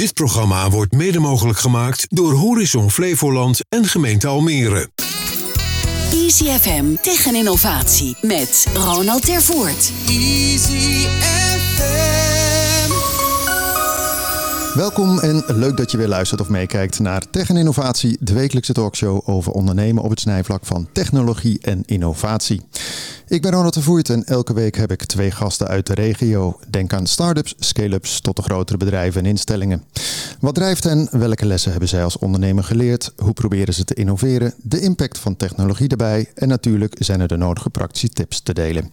Dit programma wordt mede mogelijk gemaakt door Horizon Flevoland en gemeente Almere. Easy FM tegen innovatie met Ronald Tervoort. Easy FM. Welkom en leuk dat je weer luistert of meekijkt naar Tech en Innovatie, de wekelijkse talkshow over ondernemen op het snijvlak van technologie en innovatie. Ik ben Ronald de Voert en elke week heb ik twee gasten uit de regio. Denk aan start-ups, scale-ups tot de grotere bedrijven en instellingen. Wat drijft hen? Welke lessen hebben zij als ondernemer geleerd? Hoe proberen ze te innoveren? De impact van technologie erbij. En natuurlijk zijn er de nodige praktische tips te delen.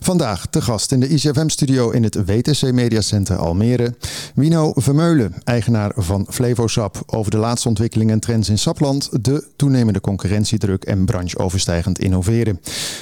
Vandaag te gast in de ICFM-studio in het WTC Media Center Almere. Wino Vermeulen, eigenaar van Flevosap. Over de laatste ontwikkelingen en trends in Sapland. De toenemende concurrentiedruk en brancheoverstijgend innoveren.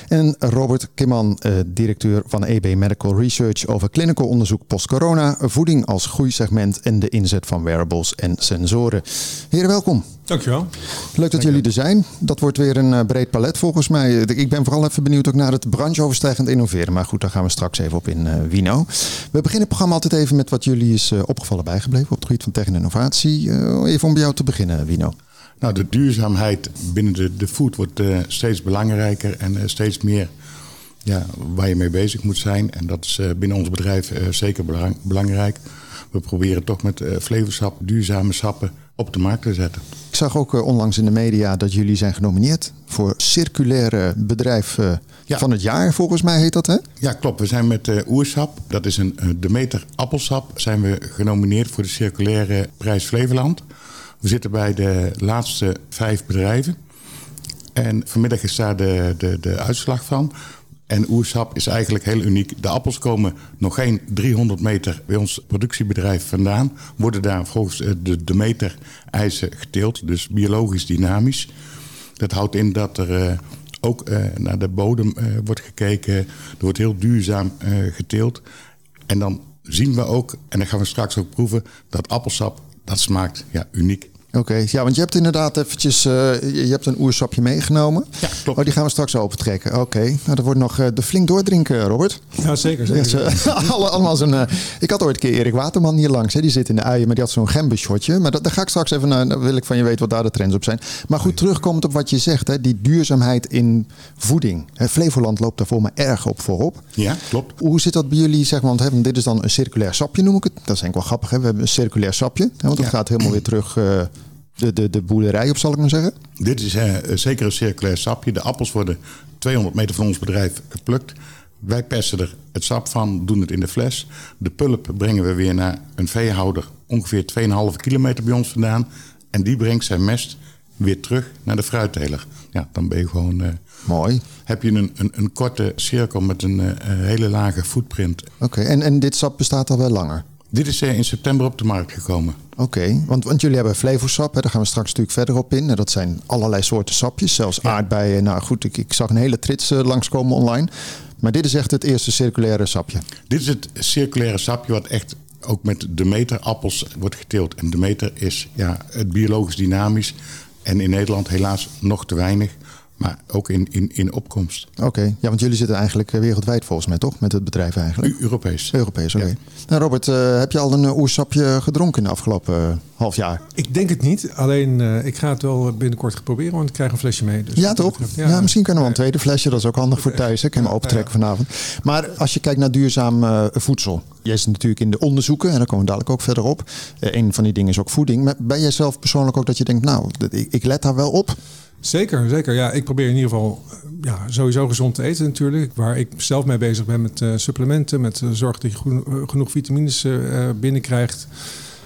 En Robert Robert Kimman, eh, directeur van EB Medical Research over clinical onderzoek post-corona, voeding als groeisegment en de inzet van wearables en sensoren. Heren, welkom. Dankjewel. Leuk dat jullie er zijn. Dat wordt weer een uh, breed palet volgens mij. Ik ben vooral even benieuwd ook naar het brancheoverstijgend innoveren. Maar goed, daar gaan we straks even op in uh, Wino. We beginnen het programma altijd even met wat jullie is uh, opgevallen bijgebleven op het gebied van tech en innovatie. even om bij jou te beginnen, Wino. Nou, de duurzaamheid binnen de, de food wordt steeds belangrijker en steeds meer ja, waar je mee bezig moet zijn. En dat is uh, binnen ons bedrijf uh, zeker belang, belangrijk. We proberen toch met uh, flevosap duurzame sappen op de markt te zetten. Ik zag ook onlangs in de media dat jullie zijn genomineerd voor circulaire bedrijf ja. van het jaar, volgens mij heet dat hè? Ja, klopt. We zijn met Oersap, dat is een Demeter appelsap, zijn we genomineerd voor de circulaire prijs Flevoland. We zitten bij de laatste vijf bedrijven. En vanmiddag is daar de, de, de uitslag van. En oersap is eigenlijk heel uniek. De appels komen nog geen 300 meter bij ons productiebedrijf vandaan. Worden daar volgens eh, de, de meter eisen geteeld. Dus biologisch dynamisch. Dat houdt in dat er uh, ook uh, naar de bodem wordt gekeken. Er wordt heel duurzaam geteeld. En dan zien we ook, en dan gaan we straks ook proeven... dat appelsap, dat smaakt ja, uniek. Oké, ja, want je hebt inderdaad eventjes, uh, je hebt een oersapje meegenomen. Ja, klopt. Oh, die gaan we straks opentrekken. Oké, nou dat wordt nog uh, de flink doordrinken, Robert. Ja, zeker. zeker. Ja, allemaal zo'n, uh, ik had ooit een keer Erik Waterman hier langs, hè, die zit in de uien, maar die had zo'n gembershotje. Maar dat, daar ga ik straks even naar, wil ik van je weten wat daar de trends op zijn. Maar goed, terugkomend op wat je zegt, hè, die duurzaamheid in voeding. Hè, Flevoland loopt daar voor me erg op voorop. Ja, klopt. Hoe zit dat bij jullie, zeg maar, want hè, dit is dan een circulair sapje noem ik het. Dat is eigenlijk wel grappig, hè? we hebben een circulair sapje, hè, want dat ja. gaat helemaal weer terug de, de, de boerderij op, zal ik maar zeggen? Dit is uh, zeker een circulair sapje. De appels worden 200 meter van ons bedrijf geplukt. Wij persen er het sap van, doen het in de fles. De pulp brengen we weer naar een veehouder ongeveer 2,5 kilometer bij ons vandaan. En die brengt zijn mest weer terug naar de fruitteler. Ja, dan ben je gewoon... Uh, Mooi. Heb je een, een, een korte cirkel met een uh, hele lage footprint. Oké, en, en dit sap bestaat al wel langer? Dit is in september op de markt gekomen. Oké, want, want jullie hebben flevosap, hè, daar gaan we straks natuurlijk verder op in. Dat zijn allerlei soorten sapjes, zelfs ja. aardbeien. Nou goed, ik, ik zag een hele trits uh, langskomen online. Maar dit is echt het eerste circulaire sapje. Dit is het circulaire sapje wat echt ook met Demeter-appels wordt geteeld. En Demeter is ja, het biologisch dynamisch. En in Nederland helaas nog te weinig maar ook in, in, in opkomst. Oké, ja, want jullie zitten eigenlijk eh, wereldwijd volgens mij toch met het bedrijf eigenlijk? U Europees. Europees, oké. Okay. Ja. Nou Robert, uh, heb je al een oersapje gedronken in de afgelopen uh, half jaar? Ik denk het niet, alleen uh, ik ga het wel binnenkort proberen, want ik krijg een flesje mee. Dus ja toch? Ja, ja, misschien kunnen we een tweede flesje, dat is ook handig voor thuis. Ik kan hem opentrekken vanavond. Maar als je kijkt naar duurzaam voedsel, jij zit natuurlijk in de onderzoeken en daar komen we dadelijk ook verder op. een van die dingen is ook voeding. Maar ben jij zelf persoonlijk ook dat je denkt, nou, ik, ik let daar wel op? Zeker, zeker. Ja, ik probeer in ieder geval ja, sowieso gezond te eten natuurlijk. Waar ik zelf mee bezig ben met uh, supplementen, met uh, zorg dat je uh, genoeg vitamines binnenkrijgt.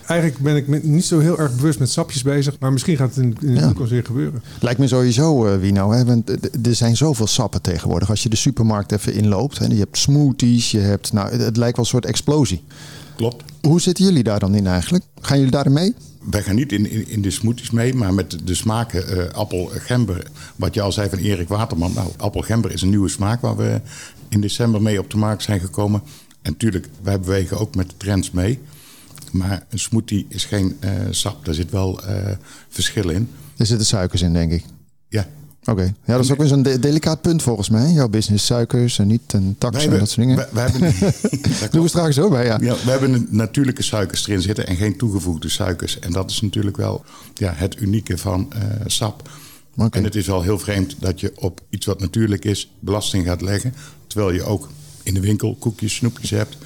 Eigenlijk ben ik met, niet zo heel erg bewust met sapjes bezig, maar misschien gaat het in, in de ja. toekomst weer gebeuren. Lijkt me sowieso, Wino. Hè? Want er zijn zoveel sappen tegenwoordig. Als je de supermarkt even inloopt, hè, je hebt smoothies, je hebt, nou, het lijkt wel een soort explosie. Klopt. Hoe zitten jullie daar dan in eigenlijk? Gaan jullie daarin mee? wij gaan niet in, in, in, de smoothies mee, maar met de smaken uh, appel, gember. Wat je al zei van Erik Waterman. Nou, appel, gember is een nieuwe smaak waar we in december mee op de markt zijn gekomen. En natuurlijk, wij bewegen ook met de trends mee. Maar een smoothie is geen uh, sap, daar zit wel uh, verschil in. Er zitten suikers in, denk ik. Ja. Oké, ja, dat is ook weer zo'n de- delicaat punt volgens mij. Jouw business suikers en niet en tax en dat soort dingen. wij hebben, Dat Doen we straks ook bij, ja. Ja, we hebben een natuurlijke suikers erin zitten en geen toegevoegde suikers. En dat is natuurlijk wel ja, het unieke van eh, sap. Oké. En het is wel heel vreemd dat je op iets wat natuurlijk is belasting gaat leggen. Terwijl je ook in de winkel koekjes, snoepjes hebt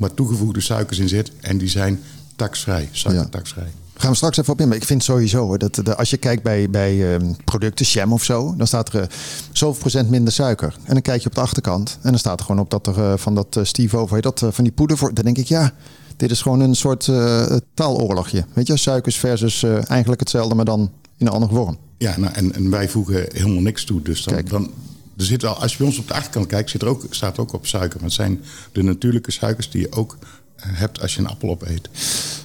waar toegevoegde suikers in zit. En die zijn taxvrij, suikertaxvrij. Gaan we straks even op in. Maar ik vind sowieso hoor, dat de, als je kijkt bij, bij ehm, producten, jam of zo, dan staat er eh, zoveel procent minder suiker. En dan kijk je op de achterkant en dan staat er gewoon op dat er eh, van dat uh, Steve over dat van die poeder voor. Dan denk ik ja, dit is gewoon een soort eh, taaloorlogje. Weet je, suikers versus eigenlijk hetzelfde, maar dan in een andere vorm. Ja, nou, en, en wij voegen helemaal niks toe. Dus dan, dan er zit wel, als je bij ons op de achterkant kijkt, zit er ook, staat ook op suiker. Maar het zijn de natuurlijke suikers die je ook hebt als je een appel opeet.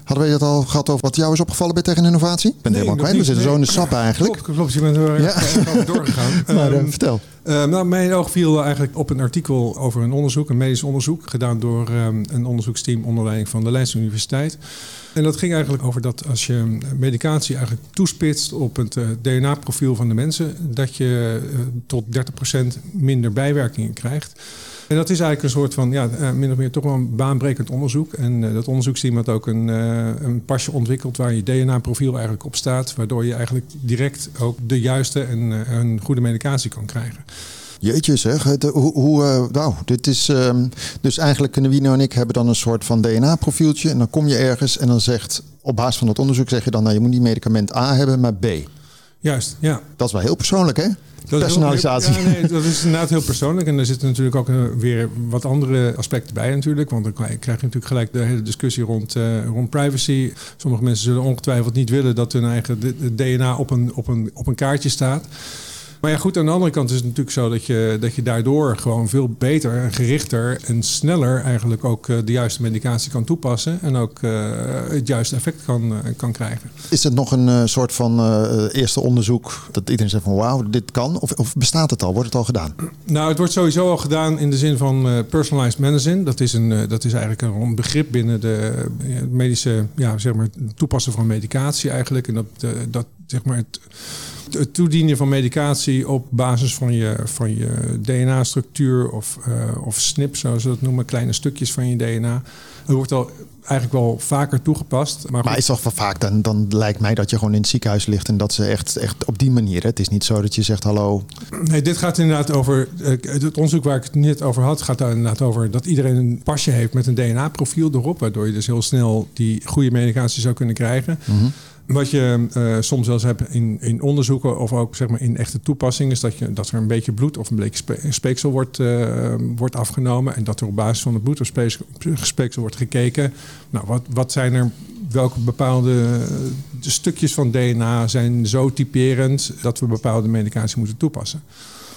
Hadden we het al gehad over wat jou is opgevallen bij Tegen Innovatie? Ik ben helemaal kwijt. We zitten zo in de sap eigenlijk. Klopt, klopt. Je bent er Ja. doorgegaan. Maar eh, Ehm, vertel. Uh, nou, mijn oog viel eigenlijk op een artikel over een onderzoek, een medisch onderzoek, gedaan door um, een onderzoeksteam onder leiding van de Leidse Universiteit. En dat ging eigenlijk over dat als je medicatie eigenlijk toespitst op het uh, DNA-profiel van de mensen, dat je uh, tot 30% minder bijwerkingen krijgt. En dat is eigenlijk een soort van, ja, uh, min of meer toch wel een baanbrekend onderzoek. En uh, dat onderzoeksteam had ook een, uh, een pasje ontwikkeld waar je DNA-profiel eigenlijk op staat. Waardoor je eigenlijk direct ook de juiste en een goede medicatie kan krijgen. Jeetje zeg, hoe, nou, dit is, um, dus eigenlijk kunnen Wino en ik hebben dan een soort van DNA-profieltje en dan kom je ergens en dan zegt, op basis van dat onderzoek zeg je dan, nou je moet niet medicament A hebben, maar B. Juist, ja. Dat is wel heel persoonlijk hè? Dat Personalisatie. Heel, ja, nee, dat is inderdaad heel persoonlijk. En er zitten natuurlijk ook uh, weer wat andere aspecten bij natuurlijk. Want dan krijg je natuurlijk gelijk de hele discussie rond, uh, rond privacy. Sommige mensen zullen ongetwijfeld niet willen dat hun eigen DNA op een, op een, op een kaartje staat. Maar ja, goed, aan de andere kant is het natuurlijk zo dat je, dat je daardoor gewoon veel beter en gerichter en sneller eigenlijk ook uh, de juiste medicatie kan toepassen. En ook uh, het juiste effect kan, uh, kan krijgen. Is het nog een soort van eerste onderzoek dat iedereen zegt van wauw, dit kan? Of, of, bestaat het al? Wordt het al gedaan? Nou, het wordt sowieso al gedaan in de zin van personalized medicine. Dat is, een, dat is eigenlijk een begrip binnen de medische, ja, zeg maar, toepassen van medicatie eigenlijk. En dat, dat zeg maar, het, het toedienen van medicatie op basis van je, van je DNA-structuur of, uh, of SNP, zoals ze dat noemen, kleine stukjes van je DNA. Dat wordt al eigenlijk wel vaker toegepast. Maar, maar is toch wel vaak, dan, dan lijkt mij dat je gewoon in het ziekenhuis ligt en dat ze echt, echt op die manier. Hè? Het is niet zo dat je zegt hallo. Nee, dit gaat inderdaad over. Het onderzoek waar ik het net over had, gaat daar inderdaad over dat iedereen een pasje heeft met een DNA-profiel erop. Waardoor je dus heel snel die goede medicatie zou kunnen krijgen. Mm-hmm. Wat je uh, soms wel eens hebt in, in onderzoeken of ook zeg maar, in echte toepassingen, is dat, je, dat er een beetje bloed of een beetje spe, speeksel wordt, uh, wordt afgenomen. En dat er op basis van het bloed of speeksel, wordt gekeken. Nou, wat, wat zijn er, welke bepaalde stukjes van DNA zijn zo typerend dat we bepaalde medicatie moeten toepassen?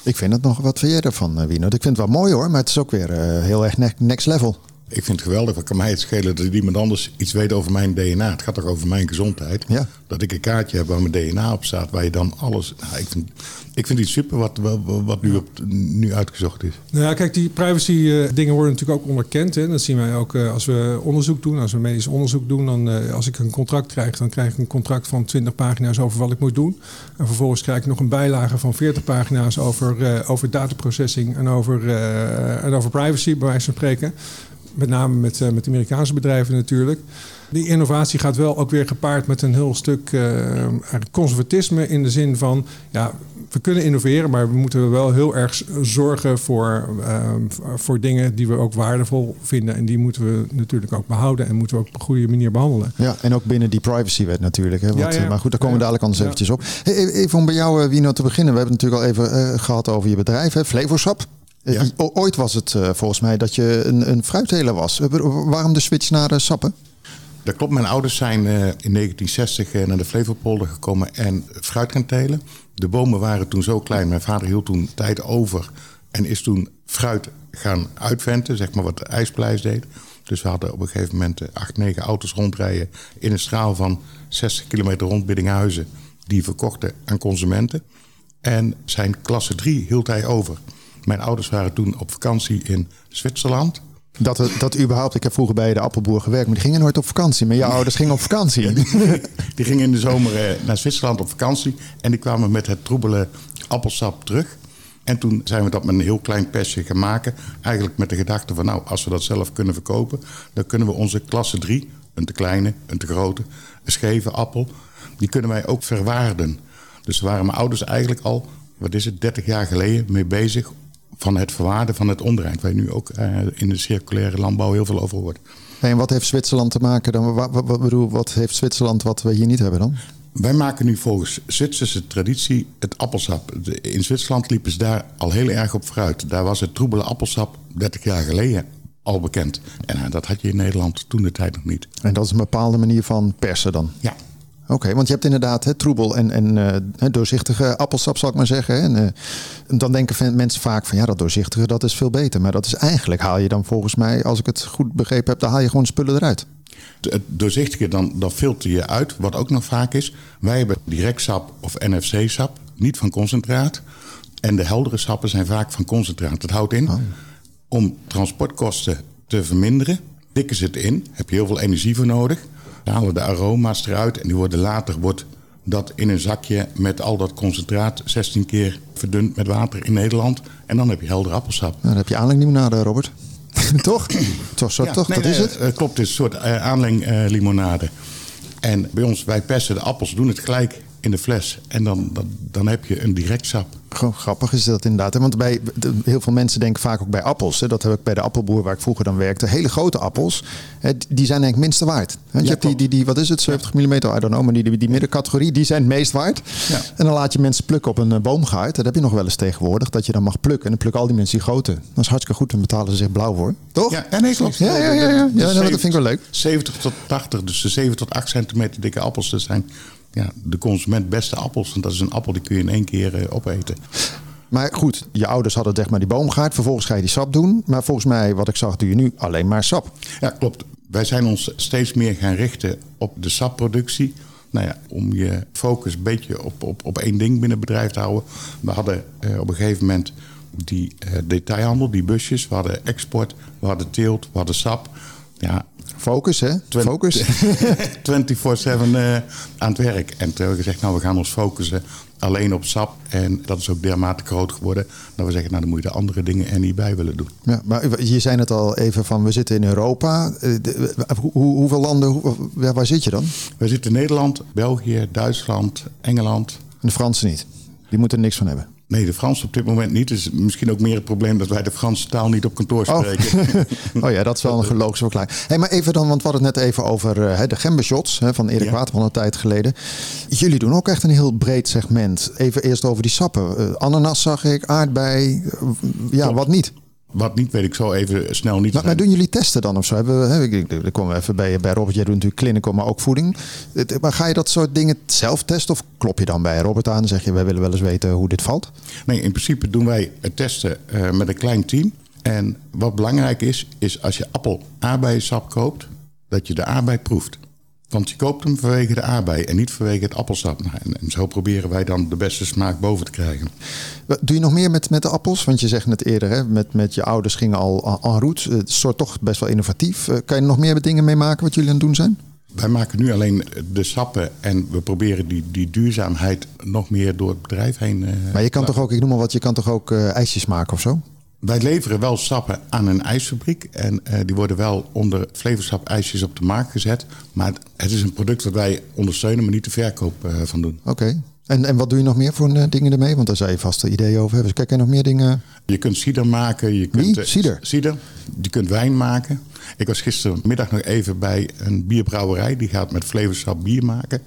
Ik vind het nog wat verder van, Wino. Ik vind het wel mooi hoor, maar het is ook weer heel erg next level. Ik vind het geweldig. Wat kan mij het schelen dat iemand anders iets weet over mijn DNA? Het gaat toch over mijn gezondheid? Ja. Dat ik een kaartje heb waar mijn DNA op staat, waar je dan alles. Nou, ik, vind, ik vind het super wat, wat, wat nu, op, nu uitgezocht is. Nou ja, kijk, die privacy uh, dingen worden natuurlijk ook onderkend. Hè. Dat zien wij ook uh, als we onderzoek doen, als we medisch onderzoek doen. Dan, uh, als ik een contract krijg, dan krijg ik een contract van 20 pagina's over wat ik moet doen. En vervolgens krijg ik nog een bijlage van 40 pagina's over, over dataprocessing en over, en over privacy, bij wijze van spreken. Met name met, uh, met Amerikaanse bedrijven natuurlijk. Die innovatie gaat wel ook weer gepaard met een heel stuk uh, conservatisme in de zin van, ja, we kunnen innoveren, maar we moeten wel heel erg zorgen voor, uh, voor dingen die we ook waardevol vinden. En die moeten we natuurlijk ook behouden en moeten we ook op een goede manier behandelen. Ja, en ook binnen die privacywet natuurlijk. Hè? Want, ja, ja. Maar goed, daar komen we dadelijk anders eventjes op. Hey, even om bij jou, Wino, te beginnen. We hebben het natuurlijk al even uh, gehad over je bedrijf, hè? Flevorsap. Ja. O- Ooit was het uh, volgens mij dat je een, een fruitteler was. Waarom de switch naar uh, sappen? Dat klopt. Mijn ouders zijn uh, in 1960 naar de Flevopolder gekomen en fruit gaan telen. De bomen waren toen zo klein. Mijn vader hield toen tijd over en is toen fruit gaan uitventen. Zeg maar wat de ijspleis deed. Dus we hadden op een gegeven moment acht, negen auto's rondrijden in een straal van 60 kilometer rond Biddinghuizen. Die verkochten aan consumenten. En zijn klasse 3 hield hij over. Mijn ouders waren toen op vakantie in Zwitserland. Dat, het- dat überhaupt, ik heb vroeger bij de appelboer gewerkt, maar die gingen nooit op vakantie. Maar jouw ouders gingen op vakantie. Die gingen in de zomer eh, naar Zwitserland op vakantie. En die kwamen met het troebele appelsap terug. En toen zijn we dat met een heel klein persje gaan maken. Eigenlijk met de gedachte van nou, als we dat zelf kunnen verkopen... dan kunnen we onze klasse 3, een te kleine, een te grote, een scheve appel... die kunnen wij ook verwaarden. Dus daar waren mijn ouders eigenlijk al, wat is het, 30 jaar geleden mee bezig... van het verwaarden van het ondereind. Waar je nu ook uh, in de circulaire landbouw heel veel over hoort. En wat heeft Zwitserland te maken dan? Wat, wat, bedoel, wat heeft Zwitserland wat we hier niet hebben dan? Wij maken nu volgens Zwitserse traditie het appelsap. In Zwitserland liepen ze daar al heel erg op vooruit. Daar was het troebele appelsap 30 jaar geleden al bekend. En dat had je in Nederland toen de tijd nog niet. En dat is een bepaalde manier van persen dan? Ja. Oké, want je hebt inderdaad hè, troebel en, en uh, doorzichtige appelsap, zal ik maar zeggen. En, uh, dan denken mensen vaak van ja, dat doorzichtige dat is veel beter. Maar dat is eigenlijk, haal je dan volgens mij, als ik het goed begrepen heb, dan haal je gewoon spullen eruit. Het doorzichtige, dan, dan filter je uit. Wat ook nog vaak is, wij hebben direct sap of NFC-sap, niet van concentraat. En de heldere sappen zijn vaak van concentraat. Dat houdt in, oh. om transportkosten te verminderen, dikken ze het in. Heb je heel veel energie voor nodig. Halen de aroma's eruit en die worden later wordt dat in een zakje met al dat concentraat 16 keer verdund met water in Nederland. En dan heb je helder appelsap. Nou, dan heb je aanlenglimonade, Robert. toch? toch, zo, toch? dat is het? Uh, klopt, het is een soort uh, aanlenglimonade. en bij ons, wij persen de appels, doen het gelijk in de fles. En dan, dan, dan heb je een direct sap. Gewoon grappig is dat inderdaad. Want bij, heel veel mensen denken vaak ook bij appels. Hè, dat heb ik bij de appelboer waar ik vroeger dan werkte. Hele grote appels, hè, die zijn eigenlijk minste waard. Want je hebt die, die, die, wat is het, 70 mm, I don't know. Maar die, die, die middencategorie, die zijn het meest waard. Ja. En dan laat je mensen plukken op een uh, boomgaard. Dat heb je nog wel eens tegenwoordig. Dat je dan mag plukken. En dan plukken al die mensen die grote. Dat is hartstikke goed. Dan betalen ze zich blauw voor. Toch? Ja, nee, klopt. Ja, ja, ja. ja. ja, dat vind ik wel leuk. 70 tot 80, dus de 7 tot 8 centimeter dikke appels. Dat zijn ja, de consument beste appels. Want dat is een appel die kun je in één keer uh, opeten. Maar goed, je ouders hadden zeg maar die boomgaard. Vervolgens ga je die sap doen. Maar volgens mij, wat ik zag, doe je nu alleen maar sap. Ja, klopt. Wij zijn ons steeds meer gaan richten op de sapproductie. Nou ja, om je focus een beetje op, op, op één ding binnen het bedrijf te houden. We hadden uh, op een gegeven moment die uh, detailhandel, die busjes. We hadden export, we hadden teelt, we hadden sap. Ja, Focus, hè? Focus. 24-7 uh, aan het werk. En toen hebben we gezegd, nou, we gaan ons focussen alleen op SAP. En dat is ook dermate groot geworden. Dat we zeggen, nou, dan moet je de andere dingen er niet bij willen doen. Ja, maar je zei het al even van, we zitten in Europa. Hoe, hoeveel landen, hoe, waar zit je dan? We zitten in Nederland, België, Duitsland, Engeland. En de Fransen niet? Die moeten er niks van hebben? Nee, de Frans op dit moment niet. Is misschien ook meer het probleem dat wij de Franse taal niet op kantoor oh. spreken. Oh, oh ja, dat is wel een logische verklaring. Hey, maar even dan, want we hadden het net even over uh, de gembershots van Erik ja. Water van een tijd geleden. Jullie doen ook echt een heel breed segment. Even eerst over die sappen. Uh, ananas zag ik, aardbei, uh, ja, wat niet? Wat niet, weet ik zo even snel niet. Maar, maar doen jullie testen dan of zo? Hebben we, ik, komen we even bij, bij Robert. Jij doet natuurlijk clinical, maar ook voeding. Maar ga je dat soort dingen zelf testen? Of klop je dan bij Robert aan en zeg je... wij willen wel eens weten hoe dit valt? Nee, in principe doen wij het testen uh, met een klein team. En wat belangrijk is, is als je appel aardbeiensap koopt... dat je de aardbei proeft. Want je koopt hem vanwege de aardbei en niet vanwege het appelsap. Nou, en, zo proberen wij dan de beste smaak boven te krijgen. Doe je nog meer met, met de appels? Want je zegt net eerder, hè, met, met je ouders gingen al en route. Het soort toch best wel innovatief. Kan je nog meer dingen mee maken wat jullie aan het doen zijn? Wij maken nu alleen de sappen en we proberen die, die duurzaamheid nog meer door het bedrijf heen. Uh, maar je kan toch ook, ik noem maar wat, je kan toch ook ijsjes maken of zo? Wij leveren wel sappen aan een ijsfabriek. En uh, die worden wel onder Flevosap ijsjes op de markt gezet. Maar het is een product dat wij ondersteunen, maar niet de verkoop uh, van doen. Oké. Okay. En, en wat doe je nog meer voor uh, dingen ermee? Want daar zou je vast een idee over hebben. Dus kijk, er nog meer dingen? Je kunt cider maken. Je kunt, Wie? Cider? Cider. Je kunt wijn maken. Ik was gistermiddag nog even bij een bierbrouwerij. Die gaat met Flevosap bier maken.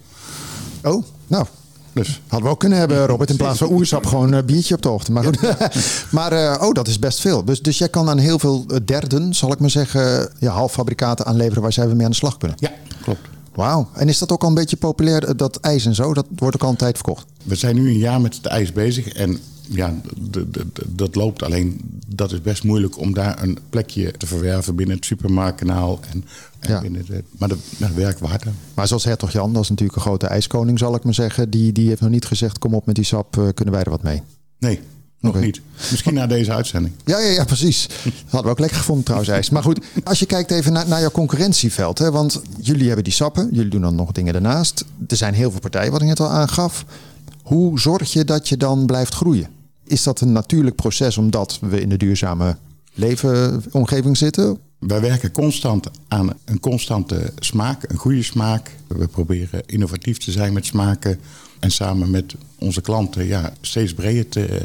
Oh, nou, dus hadden we ook kunnen hebben, Robert. In plaats van oersap gewoon een biertje op de hoogte. Maar, goed. maar uh, oh, dat is best veel. Dus, dus jij kan aan heel veel derden, zal ik maar zeggen, ja, halffabrikaten aanleveren waar zij weer mee aan de slag kunnen. Ja, klopt. Wauw. En is dat ook al een beetje populair, dat ijs en zo? Dat wordt ook al een tijd verkocht. We zijn nu een jaar met het ijs bezig. En ja, dat loopt. Alleen dat is best moeilijk om daar een plekje te verwerven binnen het supermarktkanaal. En ja. de, maar dat, dat werkt. Maar zoals Hertog Jan, dat is natuurlijk een grote ijskoning, zal ik maar zeggen. Die, die heeft nog niet gezegd: kom op met die sap, uh, kunnen wij er wat mee? Nee, nog okay. niet. Misschien na deze uitzending. Ja, ja, ja precies. Dat hadden we ook lekker gevonden trouwens, ijs. Maar goed, als je kijkt even naar, naar jouw concurrentieveld. Hè, want jullie hebben die sappen, jullie doen dan nog dingen daarnaast. Er zijn heel veel partijen, wat ik net al aangaf. Hoe zorg je dat je dan blijft groeien? Is dat een natuurlijk proces omdat we in een duurzame leefomgeving zitten? Wij werken constant aan een constante smaak, een goede smaak. We proberen innovatief te zijn met smaken. En samen met onze klanten ja, steeds breder te,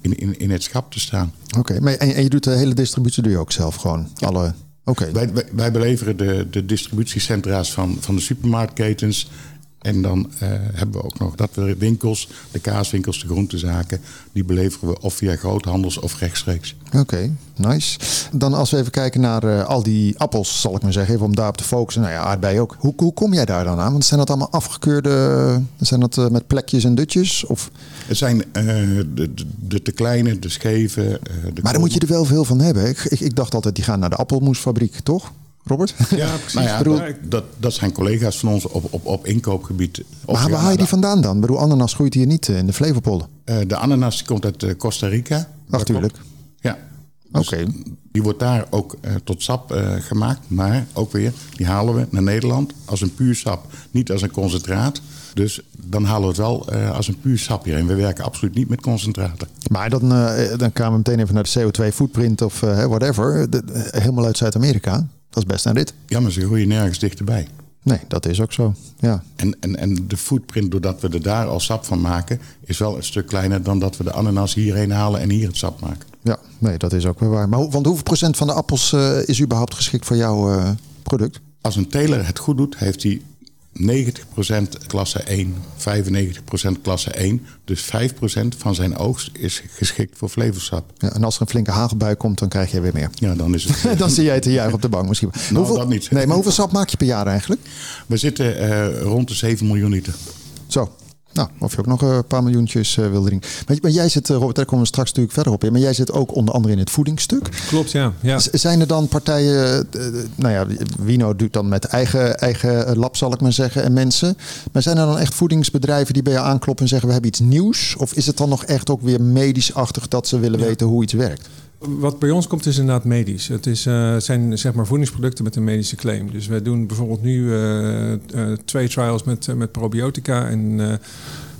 in, in, in het schap te staan. Oké, maar en, en je doet de hele distributie doe je ook zelf gewoon? Alle... Oké. Wij, wij, wij beleveren de, de distributiecentra's van, van de supermarktketens en dan uh, hebben we ook nog dat we winkels, de kaaswinkels, de groentezaken, die beleveren we of via groothandels of rechtstreeks. Oké, nice. Dan als we even kijken naar uh, al die appels, zal ik maar zeggen, even om daarop te focussen. Nou ja, aardbeien ook. Hoe, hoe kom jij daar dan aan? Want zijn dat allemaal afgekeurde, zijn dat uh, met plekjes en dutjes? Of? Het zijn de, de, de, te kleine, de scheve. De maar dan moet je er wel veel van hebben. Ik, ik, ik dacht altijd, die gaan naar de appelmoesfabriek, toch? Robert? Ja, precies. Nou ja, bedoel... dat, dat zijn collega's van ons op, op, op inkoopgebied. Maar waar haal je die vandaan dan? Ik bedoel, ananas groeit hier niet in de Flevopolder. Uh, de ananas komt uit Costa Rica. Natuurlijk. Ja. Dus Oké. Okay. Die wordt daar ook uh, tot sap uh, gemaakt. Maar ook weer, die halen we naar Nederland als een puur sap. Niet als een concentraat. Dus dan halen we het wel als een puur sap hierheen. We werken absoluut niet met concentraten. Maar dan, dan gaan we meteen even naar de CO2 footprint of whatever. De, helemaal uit Zuid-Amerika. Dat is best een rit. Ja, maar ze groeien nergens dichterbij. Nee, dat is ook zo. Ja. En, en, en de footprint, doordat we er daar al sap van maken, is wel een stuk kleiner dan dat we de ananas hierheen halen en hier het sap maken. Ja, nee, dat is ook weer waar. Maar want hoeveel procent van de appels uh, is überhaupt geschikt voor jouw uh, product? Als een teler het goed doet, heeft hij 90% klasse 1, 95% klasse 1. Dus 5% van zijn oogst is geschikt voor flevelsap. Ja, en als er een flinke hagelbui komt, dan krijg je weer meer. Ja, dan is het... dan zie jij te juichen op de bank misschien. Nou, hoeveel, dat niet. Nee, maar hoeveel sap maak je per jaar eigenlijk? We zitten uh, rond de 7 miljoen liter. Zo, nou, of je ook nog een paar miljoentjes uh, wil drinken. Maar, maar, jij zit, Robert, daar komen we straks natuurlijk verder op in. Maar jij zit ook onder andere in het voedingsstuk. Klopt, ja. ja. zijn er dan partijen, nou ja, Wino doet dan met eigen, eigen lab, zal ik maar zeggen, en mensen. Maar zijn er dan echt voedingsbedrijven die bij jou aankloppen en zeggen, we hebben iets nieuws? Of is het dan nog echt ook weer medisch-achtig dat ze willen ja. weten hoe iets werkt? Wat bij ons komt is inderdaad medisch. Het is, uh, zijn zeg maar voedingsproducten met een medische claim. Dus wij doen bijvoorbeeld nu uh, uh, twee trials met, met probiotica. En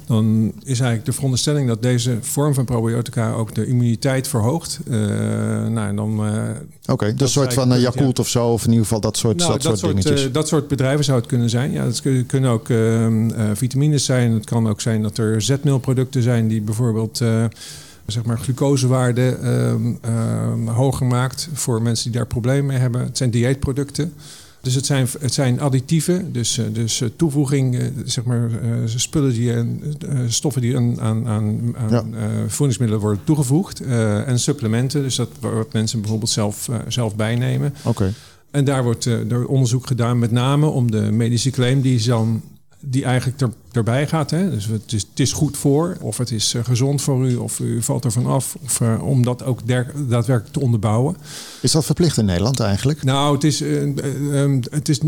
dan is eigenlijk de veronderstelling dat deze vorm van probiotica ook de immuniteit verhoogt. nou, en dan. Oké, okay, dus een soort van Yakult ja. of zo, of in ieder geval dat soort, nou, dat, dat soort dingetjes. dat soort bedrijven zou het kunnen zijn. Ja, het kunnen ook vitamines zijn. Het kan ook zijn dat er zetmeelproducten zijn die bijvoorbeeld zeg maar, glucosewaarde uh, hoger maakt voor mensen die daar problemen mee hebben. Het zijn dieetproducten. Dus het zijn, het zijn additieven, dus, uh, dus uh, toevoeging, uh, zeg maar, spullen die stoffen die aan, aan, aan, ja. voedingsmiddelen worden toegevoegd. en supplementen, dus dat wat mensen bijvoorbeeld zelf, zelf bijnemen. Oké. Okay. En daar wordt er onderzoek gedaan, met name om de medische claim die dan die eigenlijk er, erbij gaat. Hè? Dus het is, het is goed voor, of het is uh, gezond voor u, of u valt ervan af. Of, uh, om dat ook der, daadwerkelijk te onderbouwen. Is dat verplicht in Nederland eigenlijk? Nou, het, is, uh, het, is,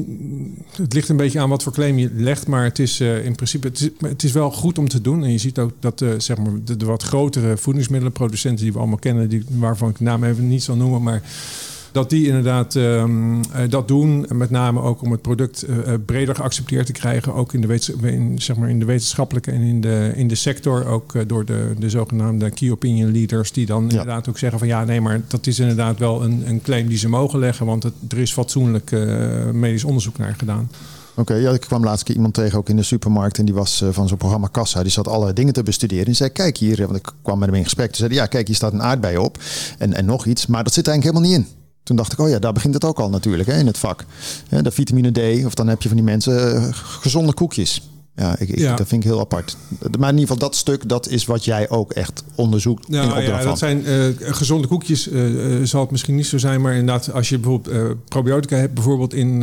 het ligt een beetje aan wat voor claim je legt. Maar het is in principe het is, het is wel goed om te doen. En je ziet ook dat zeg maar, de, de, wat grotere voedingsmiddelenproducenten die we allemaal kennen, die, waarvan ik de naam even niet zal noemen, maar dat die inderdaad um, dat doen. Met name ook om het product uh, breder geaccepteerd te krijgen. Ook in de, in, zeg maar in de wetenschappelijke en in de, in de sector. Ook door de, de zogenaamde key opinion leaders. Die dan ja. inderdaad ook zeggen van ja, nee, maar dat is inderdaad wel een, een claim die ze mogen leggen. Want het, er is fatsoenlijk medisch onderzoek naar gedaan. Oké, okay, ja, ik kwam laatst keer iemand tegen ook in de supermarkt. En die was uh, van zo'n programma Kassa. Die zat alle dingen te bestuderen. En zei: Kijk hier, want ik kwam met hem in gesprek. Toen zei Ja, kijk, hier staat een aardbei op. En, en nog iets. Maar dat zit eigenlijk helemaal niet in. Toen dacht ik, oh ja, daar begint het ook al natuurlijk hè, in het vak. Ja, de vitamine D, of dan heb je van die mensen uh, gezonde koekjes. Ja, ik, ik, ja, dat vind ik heel apart. Maar in ieder geval dat stuk, dat is wat jij ook echt onderzoekt. Nou, in ja, dat zijn uh, gezonde koekjes. Uh, zal het misschien niet zo zijn, maar inderdaad, als je bijvoorbeeld probiotica hebt, bijvoorbeeld in